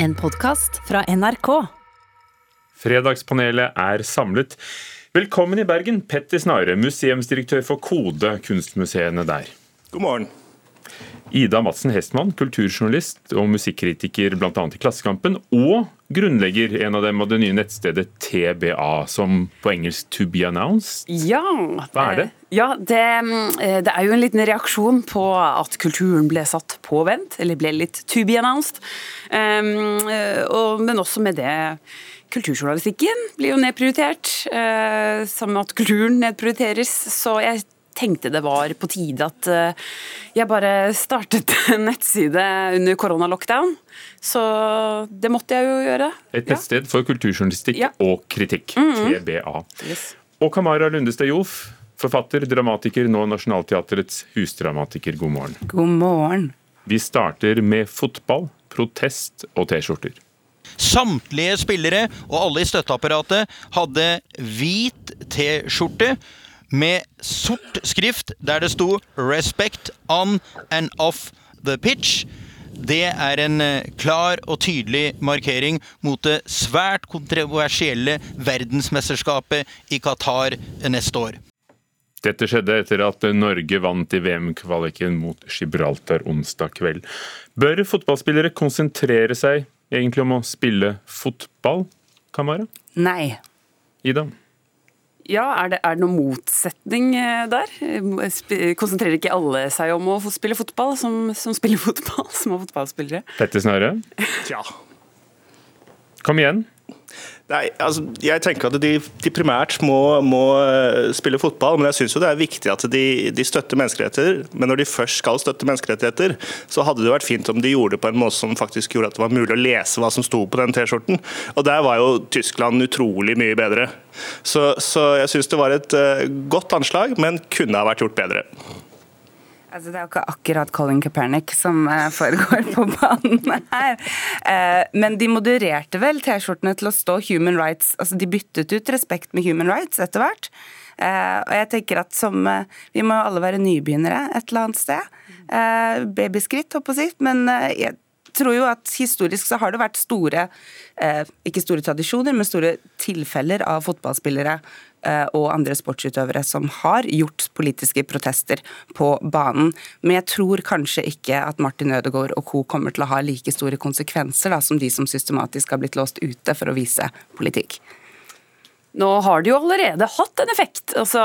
En podkast fra NRK. Fredagspanelet er samlet. Velkommen i Bergen, Petter Snare, museumsdirektør for Kode, kunstmuseene der. God morgen. Ida Madsen Hestmann, kulturjournalist og musikkritiker bl.a. i Klassekampen, og grunnlegger en av dem av det nye nettstedet TBA, som på engelsk To Be Announced. Ja. Hva er det? Ja, det, eh, det er jo en liten reaksjon på at kulturen ble satt på vent, eller ble litt to be announced. Um, og, men også med det Kulturjournalistikken blir jo nedprioritert, uh, med at kulturen nedprioriteres. Så jeg tenkte det var på tide at uh, jeg bare startet en nettside under koronalockdown. Så det måtte jeg jo gjøre. Et nettsted for kulturjournalistikk Ja. og kritikk, TBA. Yes. Og Kamara Lundestad Joff, forfatter, dramatiker, nå Nationaltheatrets husdramatiker. God morgen. God morgen. Vi starter med fotball, protest og T-skjorter. Samtlige spillere og alle i støtteapparatet hadde hvit T-skjorte med sort skrift der det sto 'Respect on and off the pitch'. Det er en eh, klar og tydelig markering mot det svært kontroversielle verdensmesterskapet i Qatar neste år. Dette skjedde etter at Norge vant i VM-kvaliken mot Gibraltar onsdag kveld. Bør fotballspillere konsentrere seg egentlig om å spille fotball, Kamara? Nei. Ida? Ja, er det, er det noen motsetning eh, der? Eh, Konsentrerer ikke alle seg om å spille fotball, som, som spiller fotball, som er fotballspillere? Petter Snøre? Tja. Kom igjen. Nei, altså, jeg tenker at de, de primært må, må eh, spille fotball, men jeg syns det er viktig at de, de støtter menneskerettigheter. Men når de først skal støtte menneskerettigheter, så hadde det vært fint om de gjorde det på en måte som faktisk gjorde at det var mulig å lese hva som sto på den T-skjorten. Og der var jo Tyskland utrolig mye bedre. Så, så jeg syns det var et eh, godt anslag, men kunne ha vært gjort bedre. Altså, det er jo ikke akkurat Colin Kaepernick som eh, foregår på banen her. Eh, men de modererte vel T-skjortene til å stå human rights. Altså, de byttet ut respekt med human rights etter hvert. Eh, og jeg tenker at som Vi må jo alle være nybegynnere et eller annet sted. Babyskritt, håper jeg å si. Men jeg tror jo at historisk så har det vært store eh, Ikke store tradisjoner, men store tilfeller av fotballspillere eh, og andre sportsutøvere som har gjort politiske protester på banen. Men jeg tror kanskje ikke at Martin Ødegaard og co. kommer til å ha like store konsekvenser da, som de som systematisk har blitt låst ute for å vise politikk. Nå har det jo allerede hatt en effekt. Altså,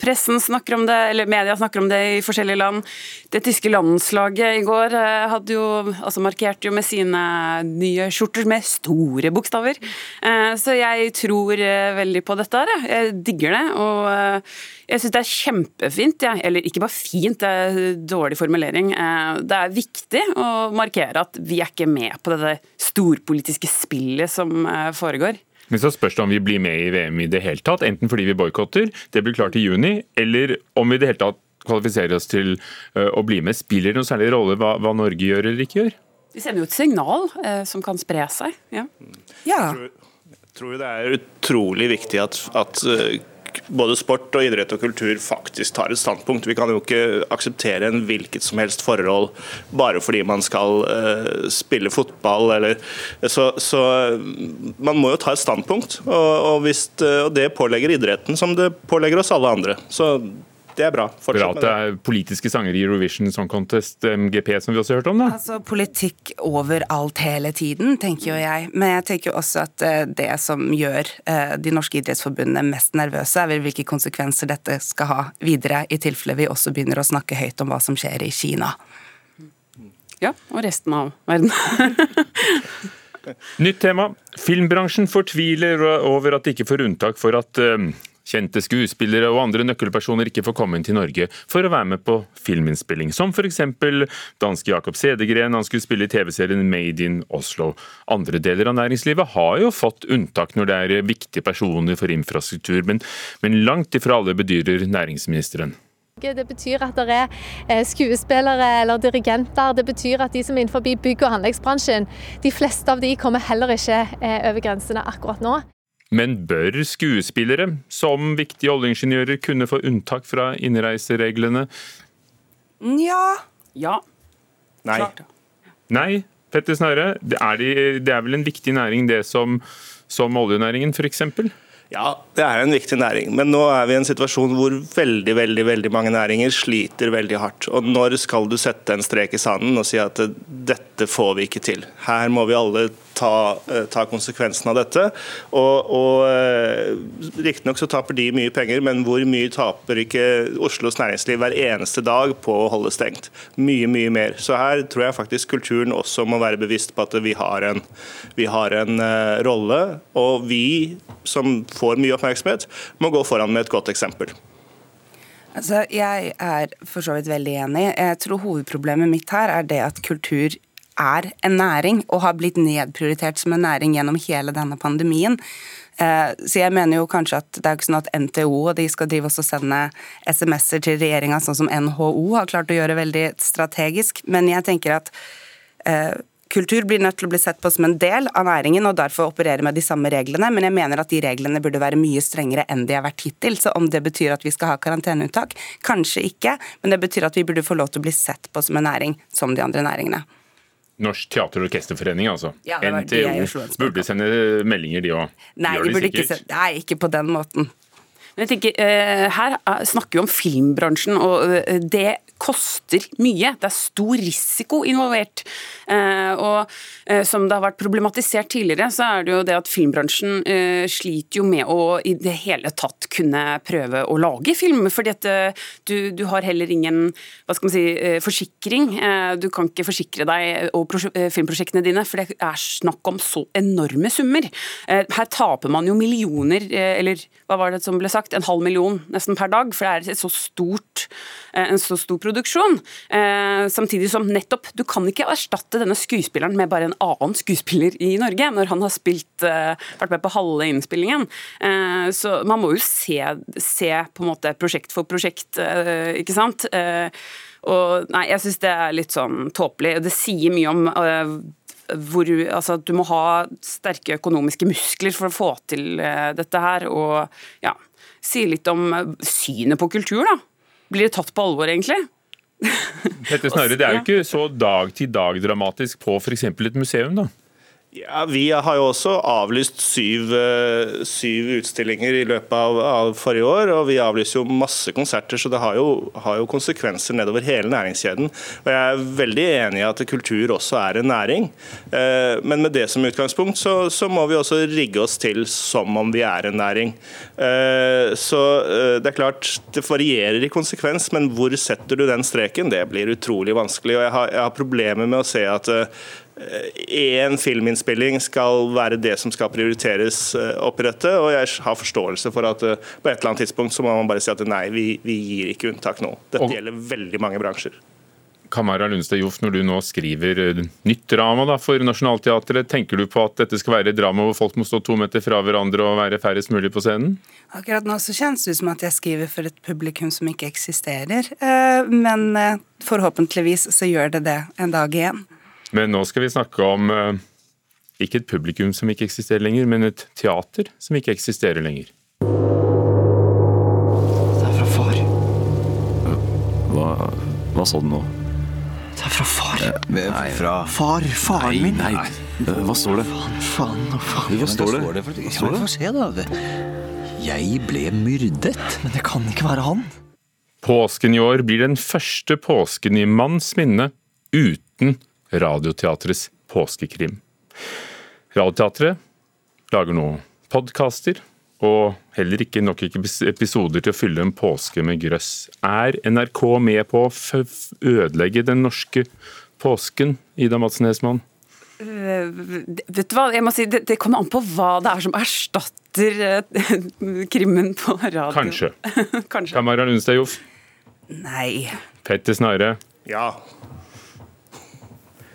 pressen snakker om det, eller media snakker om det i forskjellige land. Det tyske landslaget i går eh, hadde jo, altså markerte jo med sine nye skjorter med store bokstaver. Eh, Så jeg tror eh, veldig på dette her. jeg. Digger det. Og jeg syns det er kjempefint. ja. Eller ikke bare fint, det er dårlig formulering. Det er viktig å markere at vi er ikke med på dette storpolitiske spillet som foregår. Men så spørs det om vi blir med i VM i det hele tatt, enten fordi vi boikotter, det blir klart i juni, eller om vi i det hele tatt kvalifiserer oss til å bli med. Spiller det noen særlig rolle hva, hva Norge gjør eller ikke gjør? Vi sender jo et signal eh, som kan spre seg. Ja. Ja. Jeg tror det er utrolig viktig at, at eh, både sport og idrett og kultur faktisk tar et standpunkt. Vi kan jo ikke akseptere en hvilket som helst forhold bare fordi man skal uh, spille fotball. Eller, så, så man må jo ta et standpunkt, og, og, hvis, det- og det pålegger idretten som det pålegger oss alle andre. Så det er bra. Bra Fortsett at med det det. er politiske sanger i Eurovision Song Contest, MGP, som vi også har hørt om. da. Altså politikk overalt hele tiden, tenker jo jeg. Men jeg tenker jo også at eh, det som gjør eh, de norske idrettsforbundene mest nervøse, er vel hvilke konsekvenser dette skal ha videre, i tilfelle vi også begynner å snakke høyt om hva som skjer i Kina. ja, og resten av verden. Nytt tema. Filmbransjen fortviler over at de ikke får unntak for at ø, kjente skuespillere og andre nøkkelpersoner ikke får komme inn til Norge for å være med på filminnspilling. Som f.eks. danske Jakob Sedegren, han skulle spille i TV-serien Made in Oslo. Andre deler av næringslivet har jo fått unntak når det er viktige personer for infrastruktur, men, men langt ifra alle bedyrer næringsministeren. Det betyr at det er eh, skuespillere eller dirigenter. Det betyr at de som er innenfor bygg- og anleggsbransjen, de fleste av de kommer heller ikke eh, over grensene akkurat nå. Men bør skuespillere, som viktige oljeingeniører, kunne få unntak fra innreisereglene? Nja Ja, Nei. klart. Nei. Petter Snare. det er, de, det er vel en viktig næring det som, som oljenæringen f.eks.? Ja, det er en viktig næring, men nå er vi i en situasjon hvor veldig veldig, veldig mange næringer sliter veldig hardt. Og Når skal du sette en strek i sanden og si at dette får vi ikke til? Her må vi alle ta, eh, ta konsekvensen av dette. Og, og eh, Riktignok så taper de mye penger, men hvor mye taper ikke Oslos næringsliv hver eneste dag på å holde stengt? Mye, mye mer. Så her tror jeg faktisk kulturen også må være bevisst på at vi har en, vi har en uh, rolle. Og vi som får mye oppmerksomhet, må gå foran med et godt eksempel. Altså, jeg er for så vidt veldig enig. Jeg tror hovedproblemet mitt her er det at kultur er en næring, og har blitt nedprioritert som en næring gjennom hele denne pandemien. Eh, så jeg mener jo kanskje at det er ikke sånn at NTO og de skal drive oss og sende SMS-er til regjeringa, sånn som NHO har klart å gjøre veldig strategisk. Men jeg tenker at eh, kultur blir nødt til å bli sett på som en del av næringen og derfor operere med de samme reglene, men jeg mener at de reglene burde være mye strengere enn de har vært hittil. Så om det betyr at vi skal ha karanteneunntak, kanskje ikke, men det betyr at vi burde få lov til å bli sett på som en næring som de andre næringene. Norsk teater- og orkesterforening, altså. Ja, NTO burde sende meldinger, de òg. Nei, de burde ikke, nei, ikke på den måten. Men jeg tenker, eh, Her snakker vi om filmbransjen, og eh, det koster mye. Det er stor risiko involvert. Eh, og eh, som det har vært problematisert tidligere, så er det jo det at filmbransjen eh, sliter jo med å i det hele tatt kunne prøve å lage film. fordi at du, du har heller ingen hva skal man si, forsikring. Du kan ikke forsikre deg og filmprosjektene dine, for det er snakk om så enorme summer. Her taper man jo millioner, eller hva var det som ble sagt, en halv million nesten per dag, for det er så stort, en så stor produksjon. Eh, samtidig som nettopp, du kan ikke erstatte denne skuespilleren med bare en annen skuespiller i Norge, når han har spilt, eh, vært med på halve innspillingen. Eh, så man må jo se, se på en måte prosjekt for prosjekt, eh, ikke sant. Eh, og nei, jeg syns det er litt sånn tåpelig. Det sier mye om eh, hvor, altså, du må ha sterke økonomiske muskler for å få til dette her. Og ja, sier litt om synet på kultur, da. Blir det tatt på alvor, egentlig? Dette snarere, Det er jo ikke så dag-til-dag-dramatisk på f.eks. et museum? da? Ja, Vi har jo også avlyst syv, eh, syv utstillinger i løpet av, av, forrige år. Og vi avlyser jo masse konserter, så det har jo, har jo, konsekvenser nedover hele næringskjeden. Og Jeg er veldig enig i at kultur også er en næring. Eh, men med det som utgangspunkt, så, så må vi også rigge oss til som om vi er en næring. Eh, så det er klart, det varierer i konsekvens, men hvor setter du den streken? Det blir utrolig vanskelig. og Jeg har, jeg har problemer med å se at én filminnspilling skal være det som skal prioriteres opprettet dette. Og jeg har forståelse for at eh, på et eller annet tidspunkt så må man bare si at nei, vi, vi gir ikke unntak nå. Dette og, gjelder veldig mange bransjer. Kamara Lundstad Joff, når du nå skriver eh, nytt drama da, for Nationaltheatret, tenker du på at dette skal være drama hvor folk må stå to meter fra hverandre og være færrest mulig på scenen? Akkurat nå så kjennes det ut som at jeg skriver for et publikum som ikke eksisterer. Men forhåpentligvis så gjør det det en dag igjen. Men nå skal vi snakke om eh, ikke et publikum som ikke eksisterer lenger, men et teater som ikke eksisterer lenger. Det er fra far. Hva, hva sa du nå? Det er fra far. Eh, nei, fra Far. Faren nei, min. Nei, nei. Hva står det? Faen, faen og faen. Hva står det? Hva står det? Få se, da. Jeg ble myrdet. Men det kan ikke være han. Påsken i år blir den første påsken i manns minne uten Radioteatrets påskekrim. Radioteatret lager nå podkaster, og heller ikke nok episoder til å fylle en påske med grøss. Er NRK med på å ødelegge den norske påsken, Ida Madsen Hesman? Uh, vet du hva, jeg må si, det, det, kommer an på hva det er som erstatter uh, krimmen på radio. Kanskje. Kanskje. Kamara Lundstad Joff? Nei. Petter Snare? Ja.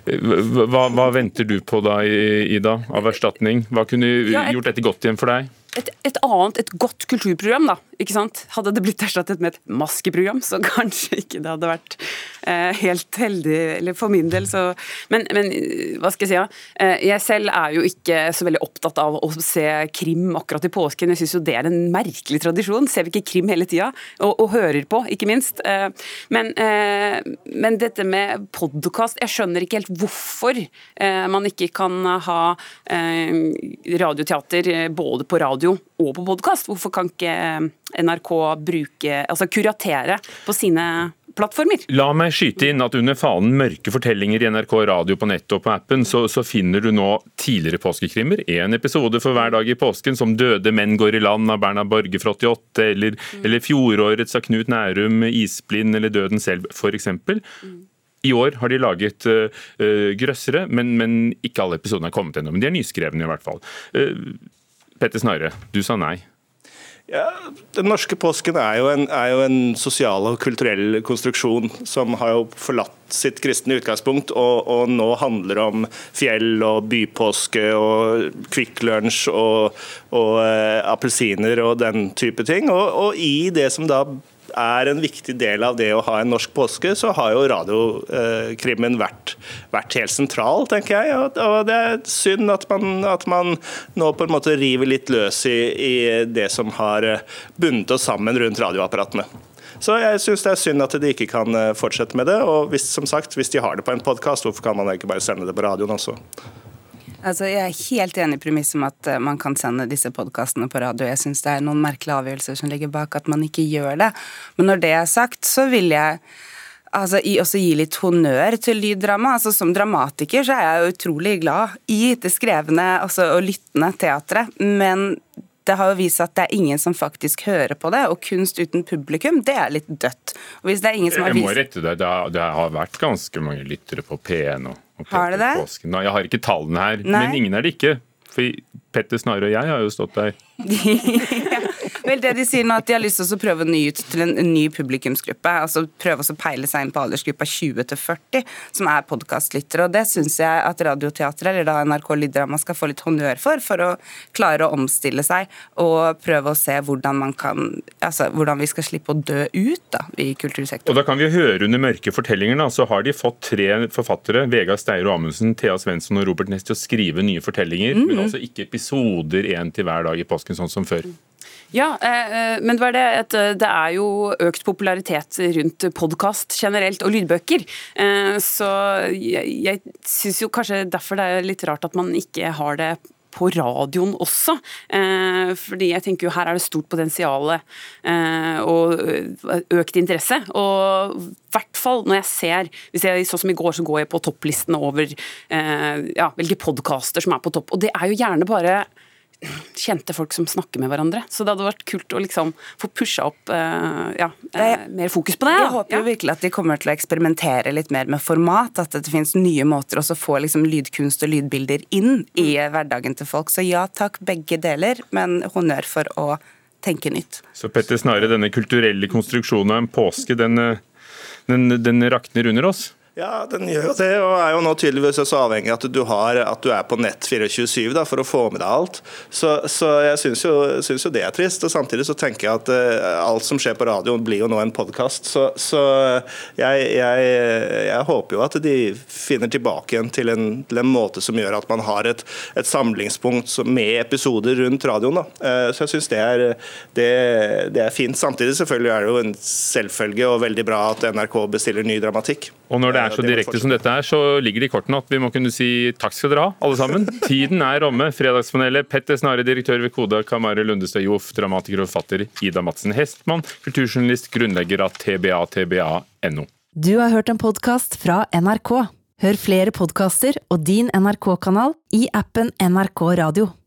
Hva, hva, venter du på da, Ida, av erstatning? Hva kunne gjort dette godt igjen for deg? Et, et, annet, et godt kulturprogram, da. ikke sant? Hadde det blitt erstattet med et maskeprogram, så kanskje ikke det hadde vært helt heldig, eller for min del, så men, men, hva skal jeg si, ja. Eh, jeg selv er jo ikke så veldig opptatt av å se krim akkurat i påsken. Jeg syns jo det er en merkelig tradisjon. Ser vi ikke krim hele tida? Og, og, hører på, ikke minst. Eh, men, eh, men dette med podkast, jeg skjønner ikke helt hvorfor eh, man ikke kan ha eh, radioteater både på radio og på podkast. Hvorfor kan ikke NRK bruke, altså kuratere på sine plattformer. La meg skyte inn at under fanen mørke fortellinger i NRK radio på nettet og på appen, så, så finner du nå tidligere påskekrimmer. Én episode for hver dag i påsken, som 'Døde menn går i land' av Berna Borge fra 88, eller, mm. eller fjorårets av Knut Nærum 'Isblind' eller 'Døden selv', f.eks. Mm. I år har de laget uh, grøssere, men, men, ikke alle episodene er kommet ennå. Men de er nyskrevne i hvert fall. Uh, Petter Snarre, du sa nei. Ja, Den norske påsken er jo, en, er jo, en, sosial og kulturell konstruksjon som har jo forlatt sitt kristne utgangspunkt, og, og nå handler om fjell og bypåske og Kvikk Lunsj og, og eh, appelsiner og den type ting. Og, og i det som da er en viktig del av det å ha en norsk påske, så har jo radiokrimmen vært, vært, helt sentral, tenker jeg. Og, det er synd at man, at man, nå på en måte river litt løs i, i det som har bundet oss sammen rundt radioapparatene. Så jeg syns det er synd at de ikke kan fortsette med det. Og hvis, som sagt, hvis de har det på en podkast, hvorfor kan man ikke bare sende det på radioen også? Altså, jeg er helt enig i premisset om at uh, man kan sende disse podkastene på radio. Jeg syns det er noen merkelige avgjørelser som ligger bak at man ikke gjør det. Men når det er sagt, så vil jeg altså, også gi litt honnør til lyddrama. Altså, som dramatiker så er jeg utrolig glad i det skrevne altså, og lyttende teatret. Men det har jo vist at det er ingen som faktisk hører på det, og kunst uten publikum, det er litt dødt. Og hvis det er ingen som har vist... Jeg må rette deg, det det har vært ganske mange lyttere på P1 og, og Har det det? Påsken. Jeg har ikke tallene her, Nei. men ingen er det ikke. For Petter Snarre og jeg har jo stått der. ja. Vel, det De sier nå at de har lyst til å prøve ny ut til en, ny publikumsgruppe. altså Prøve å peile seg inn på aldersgruppa 20 til 40, som er podkastlyttere. Det syns jeg at Radioteatret, eller da NRK Lyddrama, skal få litt honnør for. For å klare å omstille seg og prøve å se hvordan man kan altså hvordan vi skal slippe å dø ut da, i kultursektoren. Og Da kan vi høre under mørke fortellinger, da, så har de fått tre forfattere, Vegard Steiro Amundsen, Thea Svensson og Robert Ness, til å skrive nye fortellinger. Mm -hmm. Men altså ikke episoder én til hver dag i påsken, sånn som før. Ja, eh, eh, men det, det, eh, det er jo økt popularitet rundt podkast generelt, og lydbøker. Så jeg, jeg syns jo kanskje derfor det er litt rart at man ikke har det på radioen også. fordi jeg tenker jo her er det stort potensial og økt interesse. Og i hvert fall når jeg ser hvis jeg, Sånn som i går, så går jeg på topplistene over ja, hvilke podkaster som er på topp. Og det er jo gjerne bare kjente folk som snakker med hverandre. Så det hadde vært kult å liksom få pusha opp uh, ja, uh, mer fokus på det. Jeg håper jo virkelig at de kommer til å eksperimentere litt mer med format. At det finnes nye måter å få liksom lydkunst og lydbilder inn i mm. hverdagen til folk. Så ja takk, begge deler, men honnør for å tenke nytt. Så Petter Snare, denne kulturelle konstruksjonen av en påske, den, eh, den, den rakner under oss? Ja, den gjør jo det, og er jo nå tydeligvis så avhengig av at du, har, at du er på nett 24-7 for å få med deg alt. Så, så jeg syns jo, jo, det er trist. og Samtidig så tenker jeg at uh, alt som skjer på radioen blir jo nå en podkast. Så, så jeg, jeg, jeg, håper jo at de finner tilbake igjen til en, til en måte som gjør at man har et, et samlingspunkt med episoder rundt radioen. Da. Uh, så jeg syns det, det, det, er fint. Samtidig selvfølgelig er det jo en selvfølge og veldig bra at NRK bestiller ny dramatikk. Og når det er så direkte som dette er, så ligger det i kortene at vi må kunne si takk skal dere ha, alle sammen. Tiden er omme. Fredagspanelet. Petter Snare, direktør ved Koda, Kamari Lundestad Joff, dramatiker og forfatter. Ida Madsen Hestmann, kulturjournalist, grunnlegger av TBA, TBA.no. Du har hørt en podkast fra NRK. Hør flere podkaster og din NRK-kanal i appen NRK Radio.